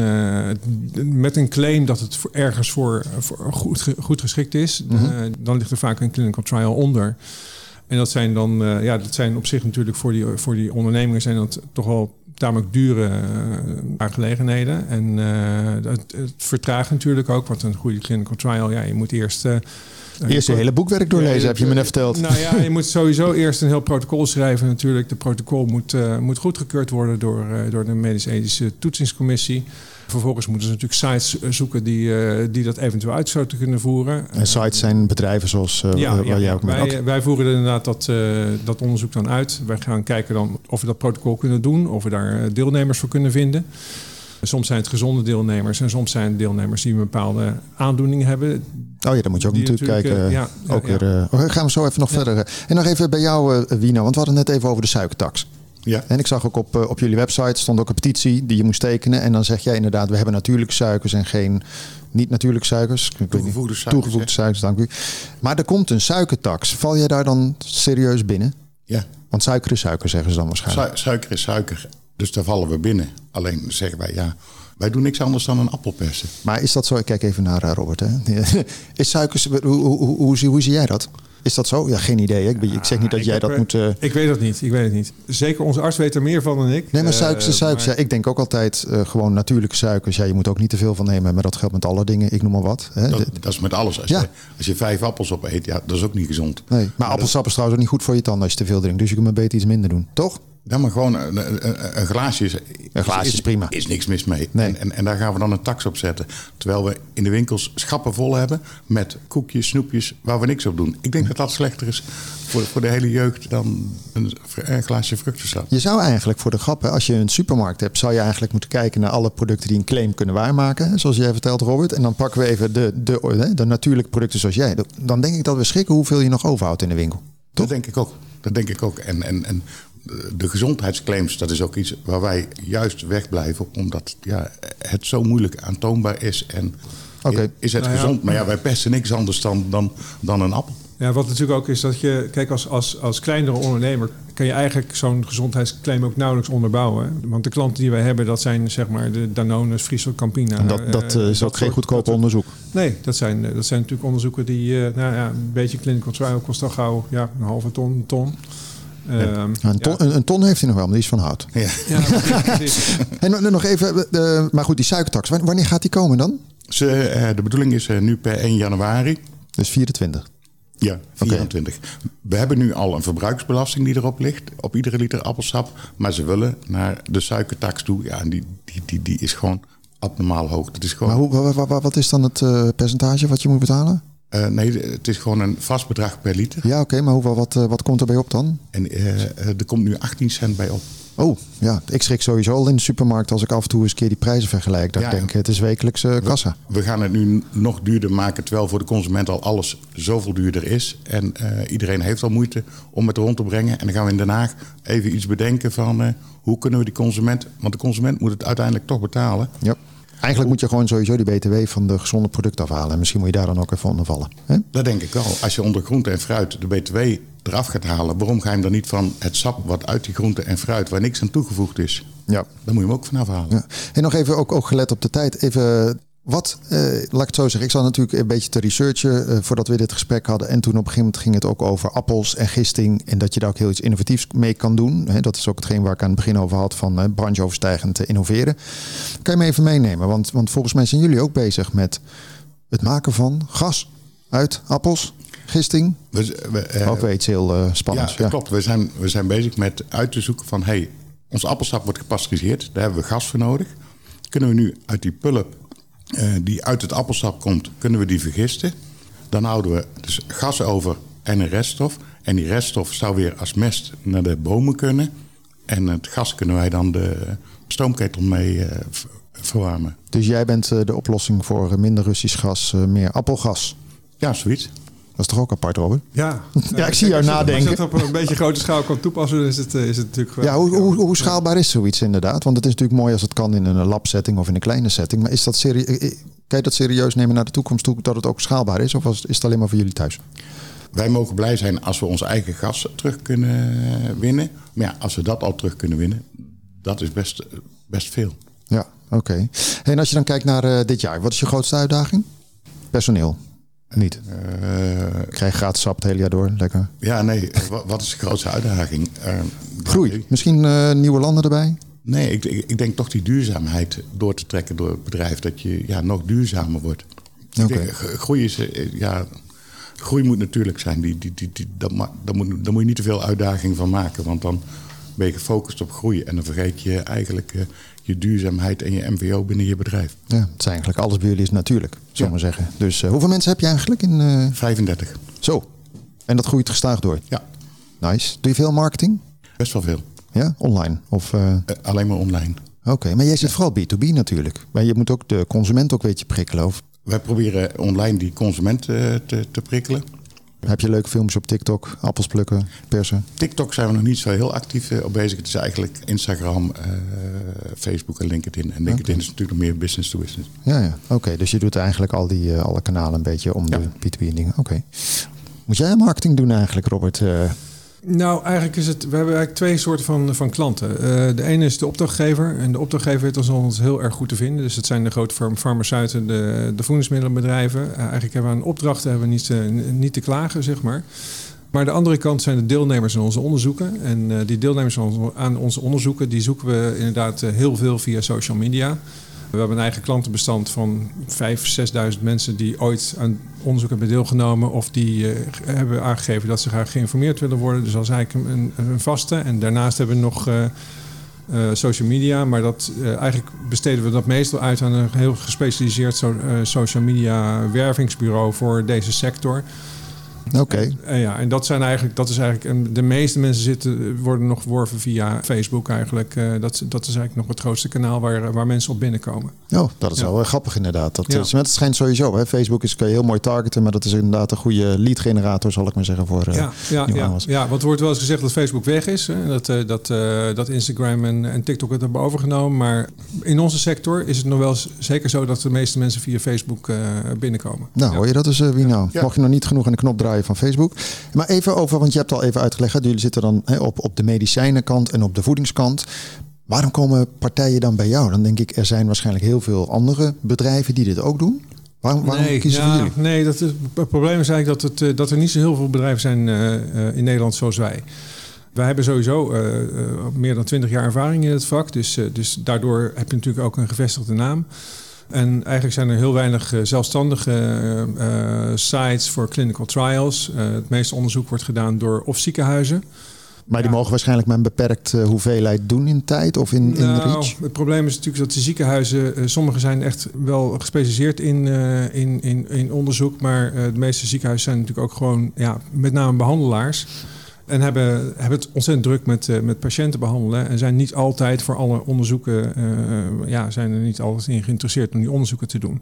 met een claim dat het ergens voor, voor goed, goed geschikt is, mm -hmm. dan ligt er vaak een clinical trial onder. En dat zijn dan, ja, dat zijn op zich natuurlijk voor die, voor die ondernemingen zijn dat toch wel tamelijk dure uh, aangelegenheden. En uh, het, het, vertraagt natuurlijk ook, want een goede clinical trial, ja, je moet eerst... Uh, Eerst je hele boekwerk doorlezen, ja, heb je me net verteld. Nou ja, je moet sowieso eerst een heel protocol schrijven. Natuurlijk, de protocol moet, uh, moet goedgekeurd worden door, uh, door de medisch-ethische toetsingscommissie. Vervolgens moeten ze natuurlijk sites eh, zoeken die, eh, die dat eventueel uit zouden kunnen voeren. En sites zijn bedrijven zoals uh, ja, waar ja, jij ook mee wij, wij voeren inderdaad dat, uh, dat onderzoek dan uit. Wij gaan kijken dan of we dat protocol kunnen doen, of we daar deelnemers voor kunnen vinden. Soms zijn het gezonde deelnemers en soms zijn het deelnemers die een bepaalde aandoening hebben. Oh ja, dan moet je ook natuurlijk, natuurlijk, kijken. Ja, ook ja, weer, uh, gaan we zo even nog verder. En nog even bij jou, Wino, want we hadden het net even over de suikertax. Ja. En ik zag ook op, op jullie website stond ook een petitie die je moest tekenen. En dan zeg jij inderdaad, we hebben natuurlijke suikers en geen niet natuurlijke suikers. Toegevoegde suikers. Toegevoegde suikers, dank u. Maar er komt een suikertax. Val jij daar dan serieus binnen? Ja. Want suiker is suiker, zeggen ze dan waarschijnlijk. Su suiker is suiker. Dus daar vallen we binnen. Alleen zeggen wij, ja, wij doen niks anders dan een appel persen. Maar is dat zo? Ik kijk even naar Robert. Hè. Is suiker, hoe, hoe, hoe, hoe zie jij dat? Is dat zo? Ja, geen idee. Ik, ik zeg niet dat jij heb, dat eh, moet... Uh... Ik weet het niet. Ik weet het niet. Zeker onze arts weet er meer van dan ik. Nee, maar suikers is Uh, suikers. maar- Ja, ik denk ook altijd uh, gewoon natuurlijke suikers. Ja, je moet ook niet te veel van nemen. Maar dat geldt met alle dingen. Ik noem maar wat. Hè. Dat, is met alles. Als, Ja. je, als je vijf appels op eet, ja, dat is ook niet gezond. nee, maar appelsap is trouwens ook niet goed voor je tanden als je te veel drinkt. Dus je kunt maar beter iets minder doen. Toch? Ja, maar gewoon een, een, een glaasje is, Een glaasje is prima. is niks mis mee. Nee. En, en, en daar gaan we dan een tax op zetten. Terwijl we in de winkels schappen vol hebben met koekjes, snoepjes, waar we niks op doen. Ik denk dat dat slechter is voor, voor de hele jeugd dan een, een glaasje vruchtensap. Je zou eigenlijk voor de grap, hè, als je een supermarkt hebt, zou je eigenlijk moeten kijken naar alle producten die een claim kunnen waarmaken. Zoals jij vertelt, Robert. En dan pakken we even de, de, de, de natuurlijke producten zoals jij. Dan denk ik dat we schrikken hoeveel je nog overhoudt in de winkel. Dat denk ik ook. Dat denk ik ook. En, en, en de gezondheidsclaims, dat is ook iets waar wij juist wegblijven. Omdat ja, het zo moeilijk aantoonbaar is. En Oké. is het Nou ja. gezond? Maar ja, wij pesten niks anders dan, dan, dan een appel. Ja, wat natuurlijk ook is dat je, kijk, als, als, als kleinere ondernemer kan je eigenlijk zo'n gezondheidsclaim ook nauwelijks onderbouwen. Want de klanten die wij hebben, dat zijn zeg maar de Danone's, Friesel, Campina. En dat, dat eh, eh, is ook geen goedkoop onderzoek. Nee, dat zijn, eh, dat zijn natuurlijk onderzoeken die, eh, nou ja, een beetje clinical trial kost al gauw ja, een halve ton, een ton. Ehm, Ja, een, ton, ja. een, een ton heeft hij nog wel, maar die is van hout. Ja. Ja, precies, precies. En nog- nog even, eh, maar goed, die suikertax, wanneer gaat die komen dan? Ze, eh, de bedoeling is eh, nu per 1 januari. Dus 24. Ja, 24. We hebben nu al een verbruiksbelasting die erop ligt. Op iedere liter appelsap. Maar ze willen naar de suikertax toe. Ja, en die, die, die, die is gewoon abnormaal hoog. Dat is gewoon, Maar hoe, wa- wa- wa- wat is dan het eh, percentage wat je moet betalen? Eh, nee, het is gewoon een vast bedrag per liter. Ja, oké, maar hoeveel, wat, eh, wat komt erbij op dan? En eh, er komt nu 18 cent bij op. Oh, ja, ik schrik sowieso al in de supermarkt als ik af en toe eens een keer die prijzen vergelijk. Dat Ja, ik denk, het is wekelijks kassa. We gaan het nu nog duurder maken, terwijl voor de consument al alles zoveel duurder is. En iedereen heeft al moeite om het rond te brengen. En dan gaan we in Den Haag even iets bedenken van hoe kunnen we die consument... Want de consument moet het uiteindelijk toch betalen. Ja. Eigenlijk moet je gewoon sowieso die BTW van de gezonde producten afhalen. En misschien moet je daar dan ook even onder vallen. Hè? Dat denk ik wel. Als je onder groente en fruit de BTW eraf gaat halen... waarom ga je hem dan niet van het sap wat uit die groente en fruit... waar niks aan toegevoegd is, Ja. dan moet je hem ook vanaf halen. ja. En nog even, ook, ook gelet op de tijd, even... Wat, eh, laat ik het zo zeggen, ik zat natuurlijk een beetje te researchen eh, voordat we dit gesprek hadden. En toen op een gegeven moment ging het ook over appels en gisting. En dat je daar ook heel iets innovatiefs mee kan doen. Dat is ook hetgeen waar ik aan het begin over had van eh, brancheoverstijgend te innoveren. Kan je me even meenemen? Want, want volgens mij zijn jullie ook bezig met het maken van gas uit appels, gisting. We, we, eh, ook weer iets heel ja, spannends. dat klopt. We zijn, we zijn bezig met uit te zoeken van... hey, ons appelsap wordt gepasteuriseerd. Daar hebben we gas voor nodig. Kunnen we nu uit die pulp die uit het appelsap komt... kunnen we die vergisten. Dan houden we dus gas over en een reststof. En die reststof zou weer als mest naar de bomen kunnen. En het gas kunnen wij dan de stoomketel mee eh, verwarmen. Dus jij bent eh, de oplossing voor eh, minder Russisch gas, eh, meer appelgas. Ja, zoiets. Dat is toch ook apart, Robert? Ja, Ja, ik zie jou nadenken. Als je het op een beetje grote schaal kan toepassen, dan is het, eh, is het natuurlijk wel- Ja, hoe, hoe, hoe schaalbaar is zoiets inderdaad? Want het is natuurlijk mooi als het kan in een labsetting of in een kleine setting. Maar is dat serie, eh, eh, kan je dat serieus nemen naar de toekomst toe dat het ook schaalbaar is? Of is het alleen maar voor jullie thuis? Wij mogen blij zijn als we ons eigen gas terug kunnen winnen. Maar ja, als we dat al terug kunnen winnen, dat is best, best veel. Ja, oké. En als je dan kijkt naar eh, dit jaar, wat is je grootste uitdaging? Personeel. Niet. Eh, Ik krijg gratis sap het hele jaar door. Lekker. ja, nee, wa- wat is de grootste uitdaging? Eh, Groei. Misschien eh, nieuwe landen erbij? Nee, ik, ik, denk toch die duurzaamheid door te trekken door het bedrijf. Dat je ja, nog duurzamer wordt. Oké. denk, Groei, is, eh, ja, groei moet natuurlijk zijn. Die, die, die, die, dat daar, moet, daar moet je niet te veel uitdaging van maken. Want dan, ben je gefocust op groei. En dan vergeet je eigenlijk je duurzaamheid en je MVO binnen je bedrijf. Ja, het is eigenlijk alles bij jullie is natuurlijk, zullen we zeggen. Dus hoeveel mensen heb je eigenlijk in? 35. Zo. En dat groeit gestaag door? Ja. Nice. Doe je veel marketing? Best wel veel. Ja, online? Of, alleen maar online. Oké, maar jij zit vooral B2B natuurlijk. Maar je moet ook de consument ook een beetje prikkelen. Of? Wij proberen online die consument te, te prikkelen. Heb je leuke films op TikTok, appels plukken, persen? TikTok zijn we nog niet zo heel actief eh, op bezig. Het is eigenlijk Instagram, uh, Facebook en LinkedIn. En LinkedIn is natuurlijk nog meer business to business. Ja, ja. oké. dus je doet eigenlijk al die alle kanalen een beetje om de B2B dingen. Oké. Moet jij marketing doen eigenlijk, Robert? Nou, eigenlijk is het. We hebben eigenlijk twee soorten van, van klanten. Uh, de ene is de opdrachtgever. En de opdrachtgever heeft ons heel erg goed te vinden. Dus het zijn de grote farmaceuten, de, de voedingsmiddelenbedrijven. Uh, eigenlijk hebben we een opdracht, hebben we niet, uh, niet te klagen, zeg maar. Maar de andere kant zijn de deelnemers aan onze onderzoeken. En die deelnemers aan onze onderzoeken, die zoeken we inderdaad heel veel via social media. We hebben een eigen klantenbestand van 5.000, 6.000 mensen die ooit aan onderzoek hebben deelgenomen of die uh, hebben aangegeven dat ze graag geïnformeerd willen worden. Dus dat is eigenlijk een, een vaste. En daarnaast hebben we nog social media, maar dat, eigenlijk besteden we dat meestal uit aan een heel gespecialiseerd so, social media wervingsbureau voor deze sector. Oké. En, ja, en dat zijn eigenlijk, dat is eigenlijk, de meeste mensen zitten, worden nog geworven via Facebook eigenlijk. Uh, dat, dat is eigenlijk nog het grootste kanaal waar, waar mensen op binnenkomen. Oh, dat is wel grappig inderdaad. Dat, ja. Eh, het schijnt sowieso. Hè? Facebook is, kan je heel mooi targeten, maar dat is inderdaad een goede lead generator, zal ik maar zeggen. Voor, uh, ja, ja, ja, ja, want er wordt wel eens gezegd dat Facebook weg is. Hè? Dat, uh, dat, dat Instagram en, en TikTok het hebben overgenomen. Maar in onze sector is het nog wel zeker zo dat de meeste mensen via Facebook binnenkomen. Nou, hoor je dat dus, wie nou? Mocht je nog niet genoeg aan de knop draaien van Facebook. Maar even over, want je hebt al even uitgelegd, jullie zitten dan hè, op, op de medicijnenkant en op de voedingskant. Waarom komen partijen dan bij jou? Dan denk ik, er zijn waarschijnlijk heel veel andere bedrijven die dit ook doen. Waarom, waarom nee, kiezen ja, jullie? Nee, dat is, het probleem is eigenlijk dat, het, eh, dat er niet zo heel veel bedrijven zijn uh, uh, in Nederland zoals wij. Wij hebben sowieso uh, meer dan twintig jaar ervaring in het vak. Dus, dus daardoor heb je natuurlijk ook een gevestigde naam. En eigenlijk zijn er heel weinig zelfstandige uh, sites voor clinical trials. Uh, het meeste onderzoek wordt gedaan door of ziekenhuizen. Maar die ja. mogen waarschijnlijk maar een beperkt uh, hoeveelheid doen in tijd of in, nou, in reach? Het probleem is natuurlijk dat de ziekenhuizen, sommige zijn echt wel gespecialiseerd in, in, in, in onderzoek. Maar de meeste ziekenhuizen zijn natuurlijk ook gewoon ja, met name behandelaars. En hebben, hebben het ontzettend druk met, uh, met patiënten behandelen. En zijn niet altijd voor alle onderzoeken, uh, ja, zijn er niet altijd in geïnteresseerd om die onderzoeken te doen.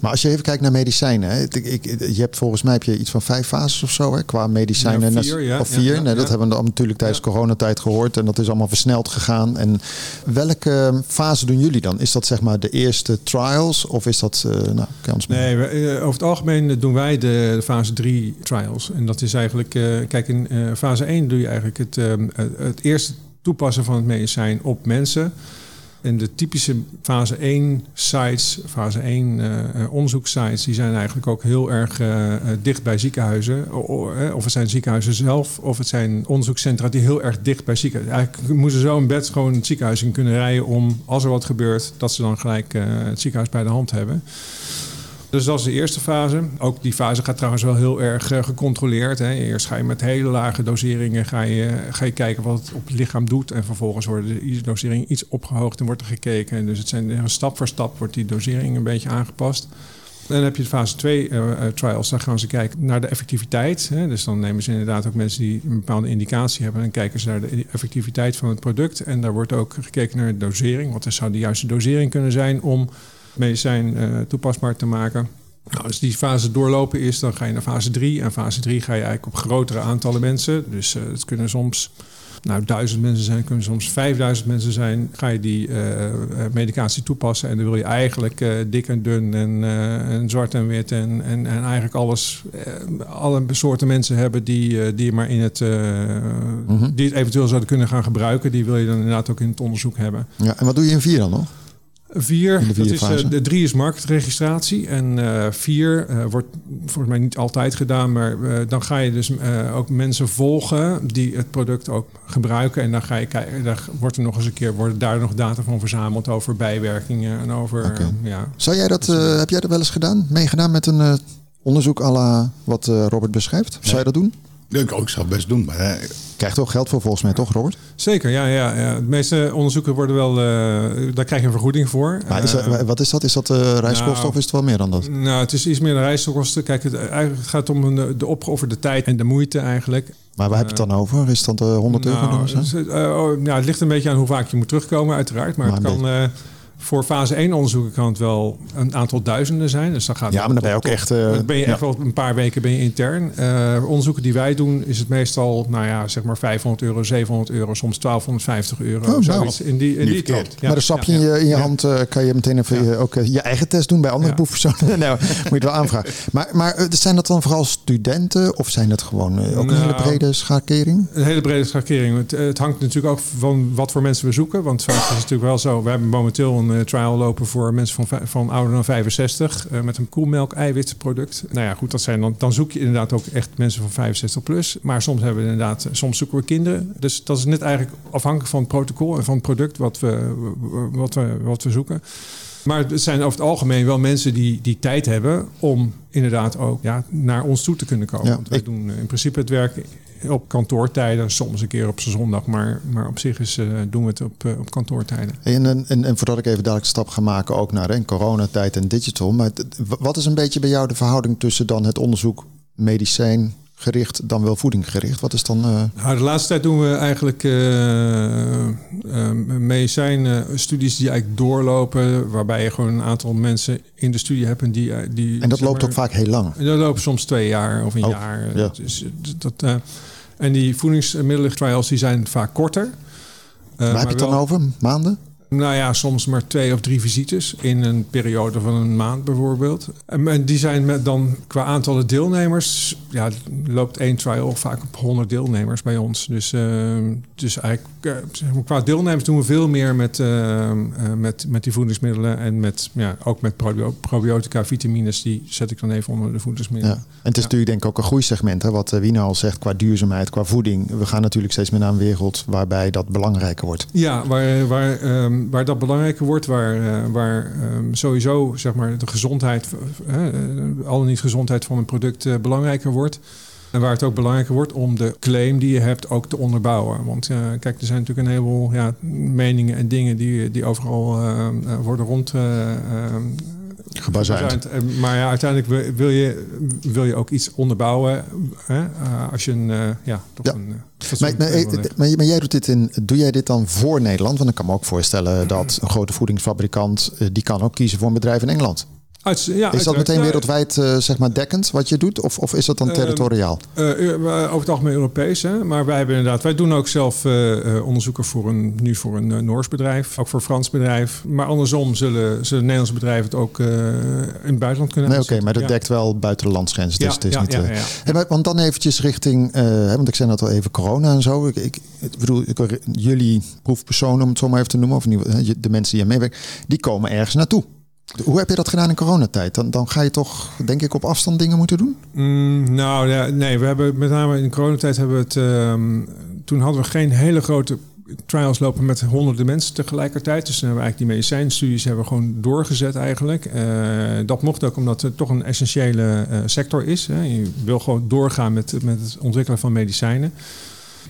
Maar als je even kijkt naar medicijnen, hè, ik, ik, je hebt volgens mij heb je iets van vijf fases of zo hè, qua medicijnen. Ja, vier, ja, of vier. Ja, nee, dat hebben we natuurlijk tijdens coronatijd gehoord en dat is allemaal versneld gegaan. En welke fase doen jullie dan? Is dat zeg maar de eerste trials of is dat? Uh, nou, kan nee, we, uh, over het algemeen doen wij de, de fase 3 trials. En dat is eigenlijk, uh, kijk, in fase 1 doe je eigenlijk het, het eerste toepassen van het medicijn op mensen. En de typische fase 1 sites, fase 1 uh, onderzoekssites, die zijn eigenlijk ook heel erg uh, dicht bij ziekenhuizen. Of het zijn ziekenhuizen zelf, of het zijn onderzoekscentra die heel erg dicht bij ziekenhuizen. Eigenlijk moeten ze zo een bed gewoon het ziekenhuis in kunnen rijden om, als er wat gebeurt, dat ze dan gelijk het ziekenhuis bij de hand hebben. Dus dat is de eerste fase. Ook die fase gaat trouwens wel heel erg uh, gecontroleerd. Hè. Eerst ga je met hele lage doseringen ga je, ga je kijken wat het op het lichaam doet. En vervolgens wordt de dosering iets opgehoogd en wordt er gekeken. Dus het zijn stap voor stap wordt die dosering een beetje aangepast. Dan heb je de fase 2 uh, trials. Dan gaan ze kijken naar de effectiviteit. Hè. Dus dan nemen ze inderdaad ook mensen die een bepaalde indicatie hebben. En kijken ze naar de effectiviteit van het product. En daar wordt ook gekeken naar de dosering. Wat zou de juiste dosering kunnen zijn om medicijn uh, toepasbaar te maken. Nou, als die fase doorlopen is, dan ga je naar fase 3. En fase 3 ga je eigenlijk op grotere aantallen mensen. Dus uh, het kunnen soms nou, duizend mensen zijn, kunnen soms 5000 mensen zijn. Ga je die uh, medicatie toepassen en dan wil je eigenlijk uh, dik en dun en, en zwart en wit en, en, en eigenlijk alles, alle soorten mensen hebben die, die maar in het, mm-hmm. die het eventueel zouden kunnen gaan gebruiken. Die wil je dan inderdaad ook in het onderzoek hebben. Ja, en wat doe je in vier dan nog? Vier, dat is, uh, de drie is marktregistratie. En uh, vier uh, wordt volgens mij niet altijd gedaan, maar dan ga je dus ook mensen volgen die het product ook gebruiken. En dan ga je kijken, daar wordt er nog eens een keer worden daar nog data van verzameld over bijwerkingen en over. Okay. ja. Zou jij dat, heb jij dat wel eens gedaan? Meegedaan met een onderzoek à la wat Robert beschrijft? Zou je dat doen? Ik, ook, ik zou het best doen, maar Krijgt toch geld voor volgens mij, toch Robert? Zeker, ja, ja, ja. De meeste onderzoeken worden wel, eh, daar krijg je een vergoeding voor. Maar is Eh, dat, wat is dat? Is dat eh reiskosten nou, of is het wel meer dan dat? Nou, het is iets meer de reiskosten. Kijk, het, eigenlijk het gaat om een, de opgeofferde tijd en de moeite eigenlijk. Maar waar heb je het dan over? Is dat eh 100 euro Nou, het, oh, nou, het ligt een beetje aan hoe vaak je moet terugkomen, uiteraard. Maar, Maar het kan, eh, voor fase 1 onderzoeken kan het wel een aantal duizenden zijn. Dus dan gaat Ja, maar dan ben je ook echt... eh, ben je ja. echt wel een paar weken ben je intern. Eh, onderzoeken die wij doen is het meestal, nou ja, zeg maar 500 euro, 700 euro, soms 1250 euro. Oh, nou. zoiets in die, in die trant. Ja, maar een sapje in je, in je hand eh, kan je meteen even eh, ook eh, je eigen test doen bij andere Ja. proefpersonen. nou, moet je het wel aanvragen. Maar, maar eh, zijn dat dan vooral studenten of zijn het gewoon eh, ook een Nou, hele brede schakering? Een hele brede schakering. Het, het hangt natuurlijk ook van wat voor mensen we zoeken. Want vaak is het natuurlijk wel zo. We hebben momenteel een eh, trial lopen voor mensen van, van ouder dan 65. eh, met een koelmelk eiwitproduct. Nou ja, goed, dat zijn dan, dan zoek je inderdaad ook echt mensen van 65 plus. Maar soms hebben we inderdaad, soms zoeken we kinderen. Dus dat is net eigenlijk afhankelijk van het protocol en van het product wat we, wat we, wat we zoeken. Maar het zijn over het algemeen wel mensen die, die tijd hebben om inderdaad ook ja, naar ons toe te kunnen komen. Ja, Want wij ik- doen in principe het werk op kantoortijden, soms een keer op zondag, maar, maar op zich is, eh, doen we het op, eh, op kantoortijden. En, en, en, voordat ik even dadelijk de stap ga maken ook naar hè, coronatijd en digital. Maar wat is een beetje bij jou de verhouding tussen dan het onderzoek medicijn gericht dan wel voedinggericht? Wat is dan... eh, Nou, de laatste tijd doen we eigenlijk eh eh, medicijnstudies die eigenlijk doorlopen, waarbij je gewoon een aantal mensen in de studie hebt en die, die en dat loopt maar- ook vaak heel lang. En dat lopen soms twee jaar of een Oh, jaar. ja. Dus, dat, en die voedingsmiddelen trials die zijn vaak korter. Eh, Waar heb je het dan over? Maanden? Nou ja, soms maar twee of drie visites in een periode van een maand bijvoorbeeld. En die zijn met dan qua aantallen deelnemers, ja, loopt één trial vaak op 100 deelnemers bij ons. Dus, eh, dus eigenlijk eh, qua deelnemers doen we veel meer met, eh, met, met die voedingsmiddelen en met, ja, ook met probio- probiotica, vitamines. Die zet ik dan even onder de Ja. voedingsmiddelen. En het is natuurlijk denk ik ook een groeisegment. Hè, wat Wiener al zegt qua duurzaamheid, qua voeding. We gaan natuurlijk steeds meer naar een wereld waarbij dat belangrijker wordt. Ja, waar, waar, ehm, waar dat belangrijker wordt, waar, eh, waar ehm, sowieso zeg maar, de gezondheid, eh, al niet gezondheid van een product belangrijker wordt. En waar het ook belangrijker wordt om de claim die je hebt ook te onderbouwen. Want kijk, er zijn natuurlijk een heleboel ja, meningen en dingen die, die overal eh, eh, worden rond. Gebazuind. gebazuind. Maar ja, uiteindelijk wil- je, wil je ook iets onderbouwen. Hè? eh, als je een, eh, ja, toch Ja. een, eh, Maar, maar, maar, maar jij doet dit in, doe jij dit dan voor Nederland? Want ik kan me ook voorstellen dat een grote voedingsfabrikant, die kan ook kiezen voor een bedrijf in Engeland. Uit- ja, Is dat uiteraard. meteen wereldwijd eh, zeg maar dekkend wat je doet? Of, of is dat dan Ehm, territoriaal? Eh, over het algemeen Europees, hè? maar wij hebben inderdaad, wij doen ook zelf onderzoeken voor een, nu voor een Noors bedrijf, ook voor een Frans bedrijf. Maar andersom zullen, zullen Nederlandse bedrijven het ook in het buitenland kunnen Nee, oké, maar dat Ja. dekt wel buiten de landsgrenzen. Dus Ja, het is niet, ja, ja, ja. Hey, maar, want dan eventjes richting, want ik zei net al even corona en zo. Ik, ik, ik bedoel, ik, jullie proefpersonen, om het zo maar even te noemen, of de mensen die aan meewerken, die komen ergens naartoe. Hoe heb je dat gedaan in coronatijd? Dan, dan ga je toch, denk ik, op afstand dingen moeten doen? Mm, nou ja, nee, we hebben met name in coronatijd hebben we het. ehm, toen hadden we geen hele grote trials lopen met honderden mensen tegelijkertijd. Dus toen hebben we eigenlijk die medicijnstudies hebben we gewoon doorgezet eigenlijk. Eh, dat mocht ook omdat het toch een essentiële eh, sector is. Hè. Je wil gewoon doorgaan met, met het ontwikkelen van medicijnen.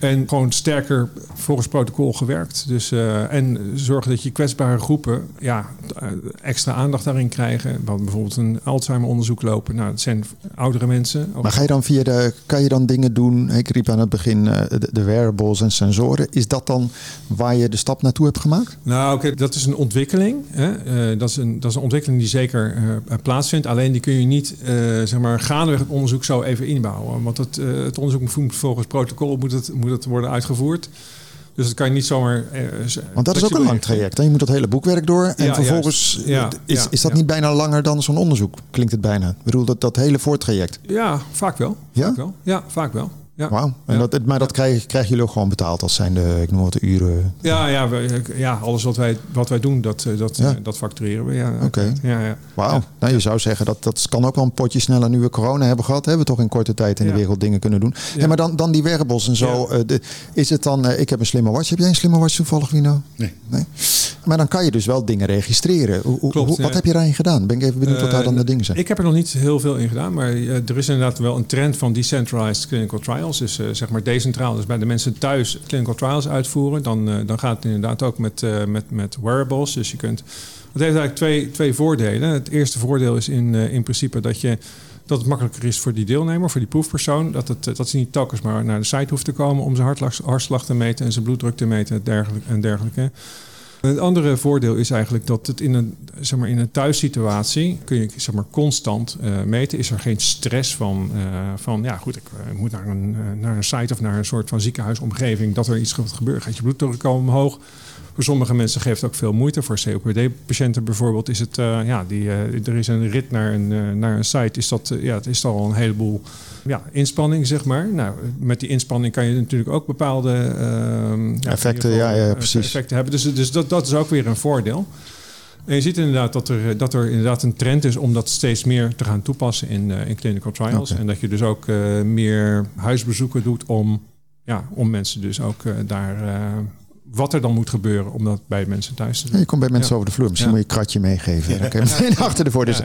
En gewoon sterker volgens protocol gewerkt. Dus, eh, en zorgen dat je kwetsbare groepen ja, eh, extra aandacht daarin krijgen. Hadden bijvoorbeeld een Alzheimer-onderzoek lopen. Nou, dat zijn oudere mensen. Maar ga je dan via de, kan je dan dingen doen? Ik riep aan het begin eh, de, de wearables en sensoren. Is dat dan waar je de stap naartoe hebt gemaakt? Nou, oké, dat is een ontwikkeling. Hè? Dat, is een, dat is een ontwikkeling die zeker plaatsvindt. Alleen die kun je niet, zeg maar, gaandeweg het onderzoek zo even inbouwen. Want het, het onderzoek moet volgens protocol moet het, moet het worden uitgevoerd. Dus dat kan je niet zomaar. eh, Want dat is ook een lang traject. En je moet dat hele boekwerk door. En Ja, vervolgens. Ja, is, is dat ja. niet bijna langer dan zo'n onderzoek? Klinkt het bijna. Ik bedoel, dat, dat hele voortraject. Ja, vaak wel. Ja? Vaak wel. Ja, vaak wel. Ja. Wauw. En Ja. dat, maar dat krijg, krijgen jullie ook gewoon betaald als zijn de, ik noem wat de uren. Ja, ja, we- ja, alles wat wij, wat wij doen, dat, eh, dat, Ja. eh, dat factureren we. Ja, Oké. Ja, ja. Wauw. Ja. Nou, je zou zeggen dat dat kan ook wel een potje sneller nu we corona hebben gehad. Hebben we toch in korte tijd in de wereld dingen kunnen doen. Ja. maar dan, dan die wearables en zo. Ja. eh, de, is het dan, ik heb een slimme watch. Heb jij een slimme watch toevallig, Wino? Nee. nee. Maar dan kan je dus wel dingen registreren. Hoe, Klopt, hoe- wat ja. heb je daarin gedaan? Ben ik even benieuwd wat daar dan de Eh, dingen zijn. Ik heb er nog niet heel veel in gedaan, maar eh, er is inderdaad wel een trend van decentralized clinical trials. Dus zeg maar decentraal, dus bij de mensen thuis clinical trials uitvoeren. Dan, dan gaat het inderdaad ook met, met, met wearables. Dus je kunt. Het heeft eigenlijk twee, twee voordelen. Het eerste voordeel is in, in principe dat je dat het makkelijker is voor die deelnemer, voor die proefpersoon. Dat, het, dat ze niet telkens maar naar de site hoeft te komen om zijn hartslag te meten en zijn bloeddruk te meten en dergelijke. En dergelijke. Het andere voordeel is eigenlijk dat het in een, zeg maar, in een thuissituatie kun je zeg maar, constant uh, meten. Is er geen stress van, uh, van ja goed, ik uh, moet naar een, naar een site of naar een soort van ziekenhuisomgeving dat er iets gaat gebeuren. Gaat je bloeddruk komen omhoog? Voor sommige mensen geeft het ook veel moeite. Voor COPD-patiënten bijvoorbeeld is het, uh, ja, die, uh, er is een rit naar een, uh, naar een site. Is dat, ja, het is al een heleboel ja, inspanning, zeg maar. Nou, met die inspanning kan je natuurlijk ook bepaalde ja, effecten, ja, ja, precies. effecten hebben. Dus, dus dat, dat is ook weer een voordeel. En je ziet inderdaad dat er, dat er inderdaad een trend is om dat steeds meer te gaan toepassen in, in clinical trials. Okay. En dat je dus ook meer huisbezoeken doet om, ja, om mensen dus ook daar wat er dan moet gebeuren om dat bij mensen thuis te doen. je komt bij mensen over de vloer. Misschien moet je een kratje meegeven. Dan kun je meteen achter de voordeur.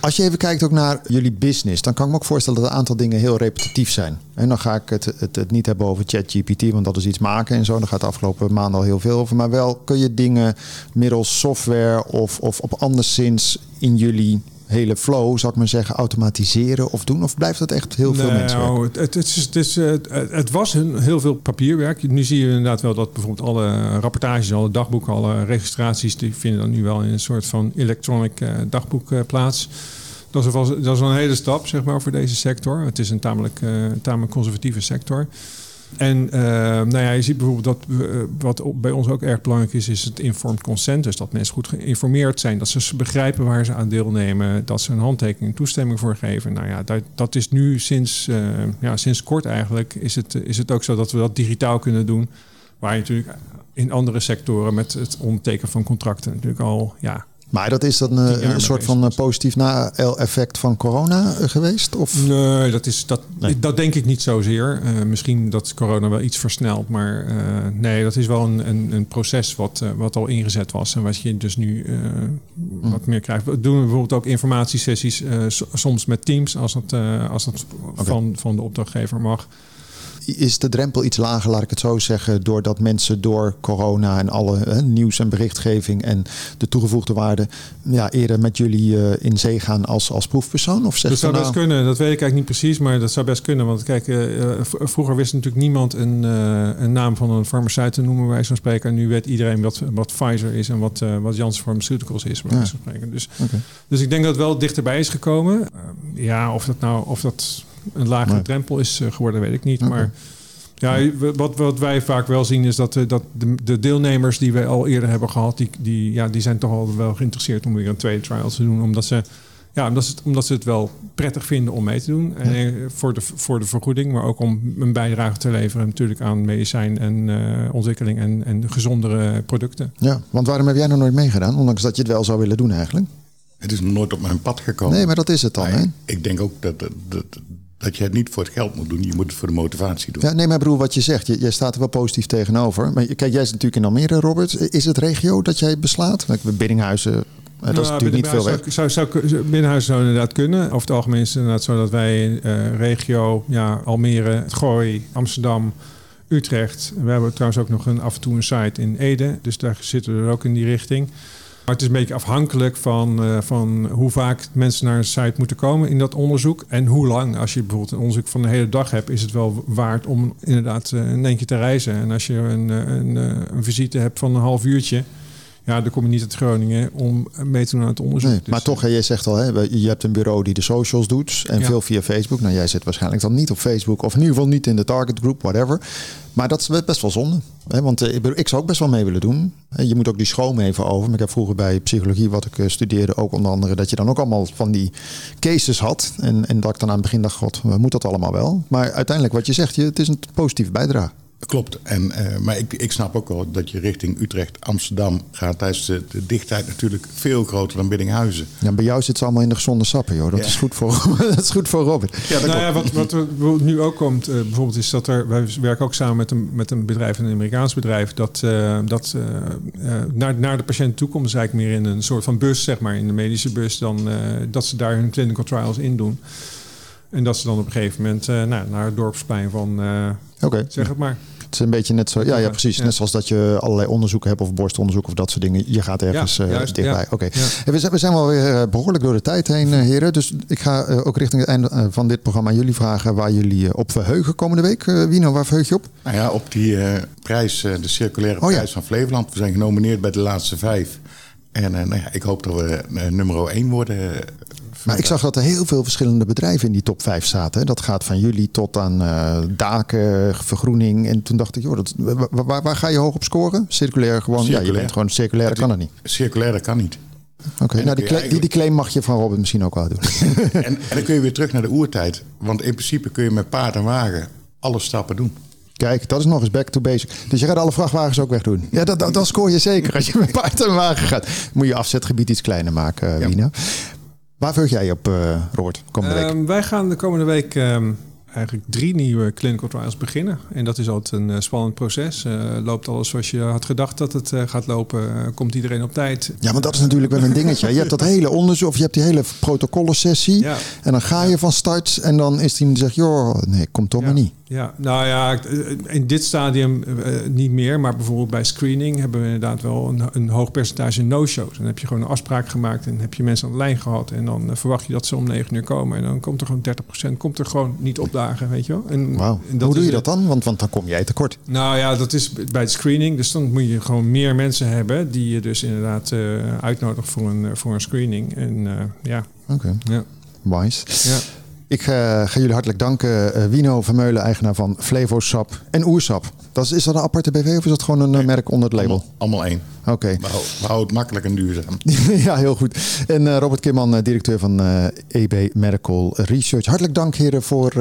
Als je even kijkt ook naar jullie business, dan kan ik me ook voorstellen dat een aantal dingen heel repetitief zijn. En dan ga ik het, het, het niet hebben over ChatGPT, want dat is iets maken en zo. Daar gaat de afgelopen maanden al heel veel over. Maar wel kun je dingen middels software of, of op anderszins in jullie hele flow, zou ik maar zeggen, automatiseren of doen? Of blijft dat echt heel veel mensen? Nou, het, het, is, het, is, het, het was een, heel veel papierwerk. Nu zie je inderdaad wel dat bijvoorbeeld alle rapportages, alle dagboeken, alle registraties, die vinden dan nu wel in een soort van electronic uh, dagboek plaats. Dat is, wel, dat is een hele stap, zeg maar, voor deze sector. Het is een tamelijk, uh, tamelijk conservatieve sector. En uh, nou ja, je ziet bijvoorbeeld dat uh, wat bij ons ook erg belangrijk is, is het informed consent. Dus dat mensen goed geïnformeerd zijn, dat ze begrijpen waar ze aan deelnemen, dat ze een handtekening en toestemming voor geven. Nou ja, dat, dat is nu sinds, uh, ja, sinds kort eigenlijk, is het, is het ook zo dat we dat digitaal kunnen doen. Waar je natuurlijk in andere sectoren met het ondertekenen van contracten natuurlijk al ja, maar dat is dan een, een soort van positief na-effect van corona geweest? Of? Nee, dat, is, dat, nee. dat denk ik niet zozeer. Uh, misschien dat corona wel iets versnelt. Maar uh, nee, dat is wel een, een, een proces wat, uh, wat al ingezet was. En wat je dus nu hm. wat meer krijgt. We doen bijvoorbeeld ook informatiesessies soms met teams. Als dat, als dat okay. van, van de opdrachtgever mag is de drempel iets lager, laat ik het zo zeggen, doordat mensen door corona en alle hè, nieuws en berichtgeving en de toegevoegde waarde ja, eerder met jullie uh, in zee gaan als, als proefpersoon? Of dat zou nou... best kunnen, dat weet ik eigenlijk niet precies, maar dat zou best kunnen. Want kijk, uh, vroeger wist natuurlijk niemand een, een naam van een farmaceut te noemen, wij zo spreken. En nu weet iedereen wat, wat Pfizer is en wat, wat Janssen Pharmaceuticals is, bij ja. spreken. Dus, okay. dus ik denk dat het wel dichterbij is gekomen. ja, of dat nou, of dat een lagere nee. drempel is eh, geworden, weet ik niet. Okay. Maar ja, wat, wat wij vaak wel zien is dat, dat de, de deelnemers die wij al eerder hebben gehad, die, die, ja, die zijn toch al wel geïnteresseerd om weer een tweede trial te doen. Omdat ze, ja, omdat ze, omdat ze het wel prettig vinden om mee te doen. En ja. voor, de, voor de vergoeding, maar ook om een bijdrage te leveren natuurlijk aan medicijn en uh, ontwikkeling en, en gezondere producten. Ja, want waarom heb jij nog nooit meegedaan? Ondanks dat je het wel zou willen doen eigenlijk. Het is nooit op mijn pad gekomen. Nee, maar dat is het dan. Hè? Ik denk ook dat, dat, dat, dat je het niet voor het geld moet doen. Je moet het voor de motivatie doen. Ja, nee, maar broer, wat je zegt, jij staat er wel positief tegenover. Maar kijk, jij zit natuurlijk in Almere, Robert. Is het regio dat jij beslaat? Biddinghuizen, dat nou, is natuurlijk niet veel weg. Zou, zou, zou, binnenhuis zou inderdaad kunnen. Over het algemeen is het inderdaad zo dat wij uh, regio, ja, Almere, Gooi, Amsterdam, Utrecht. We hebben trouwens ook nog een, af en toe een site in Ede. Dus daar zitten we er ook in die richting. Maar het is een beetje afhankelijk van, uh, van hoe vaak mensen naar een site moeten komen in dat onderzoek. En hoe lang. Als je bijvoorbeeld een onderzoek van de hele dag hebt, is het wel waard om inderdaad uh, een eentje te reizen. En als je een, een, een visite hebt van een half uurtje ja, dan kom je niet uit Groningen om mee te doen aan het onderzoek. Nee, dus, maar toch, je zegt al, hè, je hebt een bureau die de socials doet en ja. veel via Facebook. Nou, jij zit waarschijnlijk dan niet op Facebook of in ieder geval niet in de target group, whatever. Maar dat is best wel zonde. Hè? Want uh, ik zou ook best wel mee willen doen. Je moet ook die schroom even over. Maar ik heb vroeger bij psychologie, wat ik uh, studeerde, ook onder andere, dat je dan ook allemaal van die cases had. En, en dat ik dan aan het begin dacht, god, moet dat allemaal wel? Maar uiteindelijk, wat je zegt, je, het is een positieve bijdrage. Klopt. En, uh, maar ik, ik snap ook wel dat je richting Utrecht, Amsterdam gaat tijdens de, de dichtheid natuurlijk veel groter dan Biddinghuizen. Ja, bij jou zit het allemaal in de gezonde sappen, joh. Dat, ja. is, goed voor, dat is goed voor Robert. Ja, nou ja, wat, wat er nu ook komt, uh, bijvoorbeeld is dat er, wij werken ook samen met een, met een bedrijf, een Amerikaans bedrijf, dat, uh, dat naar, naar de patiënt toe komt. Dus eigenlijk meer in een soort van bus, zeg maar, in de medische bus, dan dat ze daar hun clinical trials in doen. En dat ze dan op een gegeven moment nou, naar het dorpsplein van, Oké. zeg het maar. Het is een beetje net zo, ja, ja precies. Ja. Net zoals dat je allerlei onderzoeken hebt of borstonderzoek of dat soort dingen. Je gaat ergens Ja, eh, juist, dichtbij. ja. Oké. We, zijn, we zijn wel weer eh, behoorlijk door de tijd heen, eh, heren. Dus ik ga ook richting het einde van dit programma jullie vragen waar jullie op verheugen komende week. Wino, waar verheug je op? Nou ja, op die eh, prijs, eh, de circulaire Oh ja. prijs van Flevoland. We zijn genomineerd bij de laatste vijf. En eh, nou ja, ik hoop dat we nummer één worden. Eh, Maar ik zag dat er heel veel verschillende bedrijven in die top 5 zaten. Dat gaat van jullie tot aan eh, daken, vergroening. En toen dacht ik, joh, dat, waar, ga je hoog op scoren? Circulair gewoon. Ja, je Circulair. bent gewoon circulair, kan dat niet. Circulaire kan niet. Oké, nou, die, die, die claim mag je van Robert misschien ook wel doen. en, en dan kun je weer terug naar de oertijd. Want in principe kun je met paard en wagen alle stappen doen. Kijk, dat is nog eens back to basic. Dus je gaat alle vrachtwagens ook wegdoen. Ja, dat, dat, dan scoor je zeker. Als je met paard en wagen gaat, moet je afzetgebied iets kleiner maken, Ja. Waar verheug jij op, Robert, komende week? Ehm, wij gaan de komende week ehm, eigenlijk drie nieuwe clinical trials beginnen. En dat is altijd een eh, spannend proces. Eh, loopt alles zoals je had gedacht dat het gaat lopen? Komt iedereen op tijd? Ja, want dat is natuurlijk wel een dingetje. Je hebt dat hele onderzoek, of je hebt die hele protocollensessie. Ja. En dan ga je van start en dan is die zegt, joh, nee, komt toch Ja. maar niet. Ja, nou ja, in dit stadium eh, niet meer. Maar bijvoorbeeld bij screening hebben we inderdaad wel een, een hoog percentage no-shows. Dan heb je gewoon een afspraak gemaakt en heb je mensen aan de lijn gehad. En dan eh, verwacht je dat ze om 9 uur komen. En dan komt er gewoon 30% komt er gewoon niet opdagen, weet je wel. En, Hoe doe je eh, dat dan? Want, want dan kom jij tekort. Nou ja, dat is bij het screening. Dus dan moet je gewoon meer mensen hebben die je dus inderdaad eh, uitnodigt voor een, eh, voor een screening. En eh, ja, Oké, ja, wise. ja. Ik eh, ga jullie hartelijk danken. Eh, Wino Vermeulen, eigenaar van Flevosap en Oersap. Dat is, is dat een aparte BV of is dat gewoon een eh, merk onder het label? Allemaal, allemaal één. Oké. We, hou- we houden het makkelijk en duurzaam. ja, heel goed. En Robert Kimman, directeur van EB Medical Research. Hartelijk dank heren voor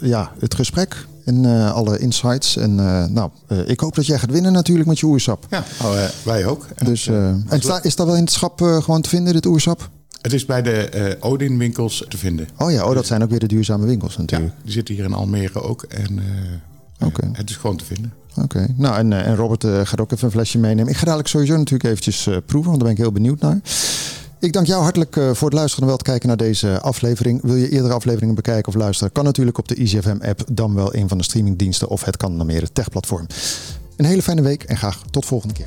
ja, het gesprek en alle insights. En nou, ik hoop dat jij gaat winnen natuurlijk met je oersap. Ja, eh, wij ook. En Dus, en sta- is dat wel in het schap gewoon te vinden, dit oersap? Het is bij de eh Odin winkels te vinden. Oh ja, oh, dat zijn ook weer de duurzame winkels Ja, natuurlijk. die zitten hier in Almere ook. En eh, Oké. het is gewoon te vinden. Oké, nou en, eh, en Robert gaat ook even een flesje meenemen. Ik ga dadelijk sowieso natuurlijk eventjes proeven, want daar ben ik heel benieuwd naar. Ik dank jou hartelijk voor het luisteren en wel het kijken naar deze aflevering. Wil je eerdere afleveringen bekijken of luisteren? Kan natuurlijk op de EasyFM-app, dan wel een van de streamingdiensten of het kan dan meer het techplatform. Een hele fijne week en graag tot volgende keer.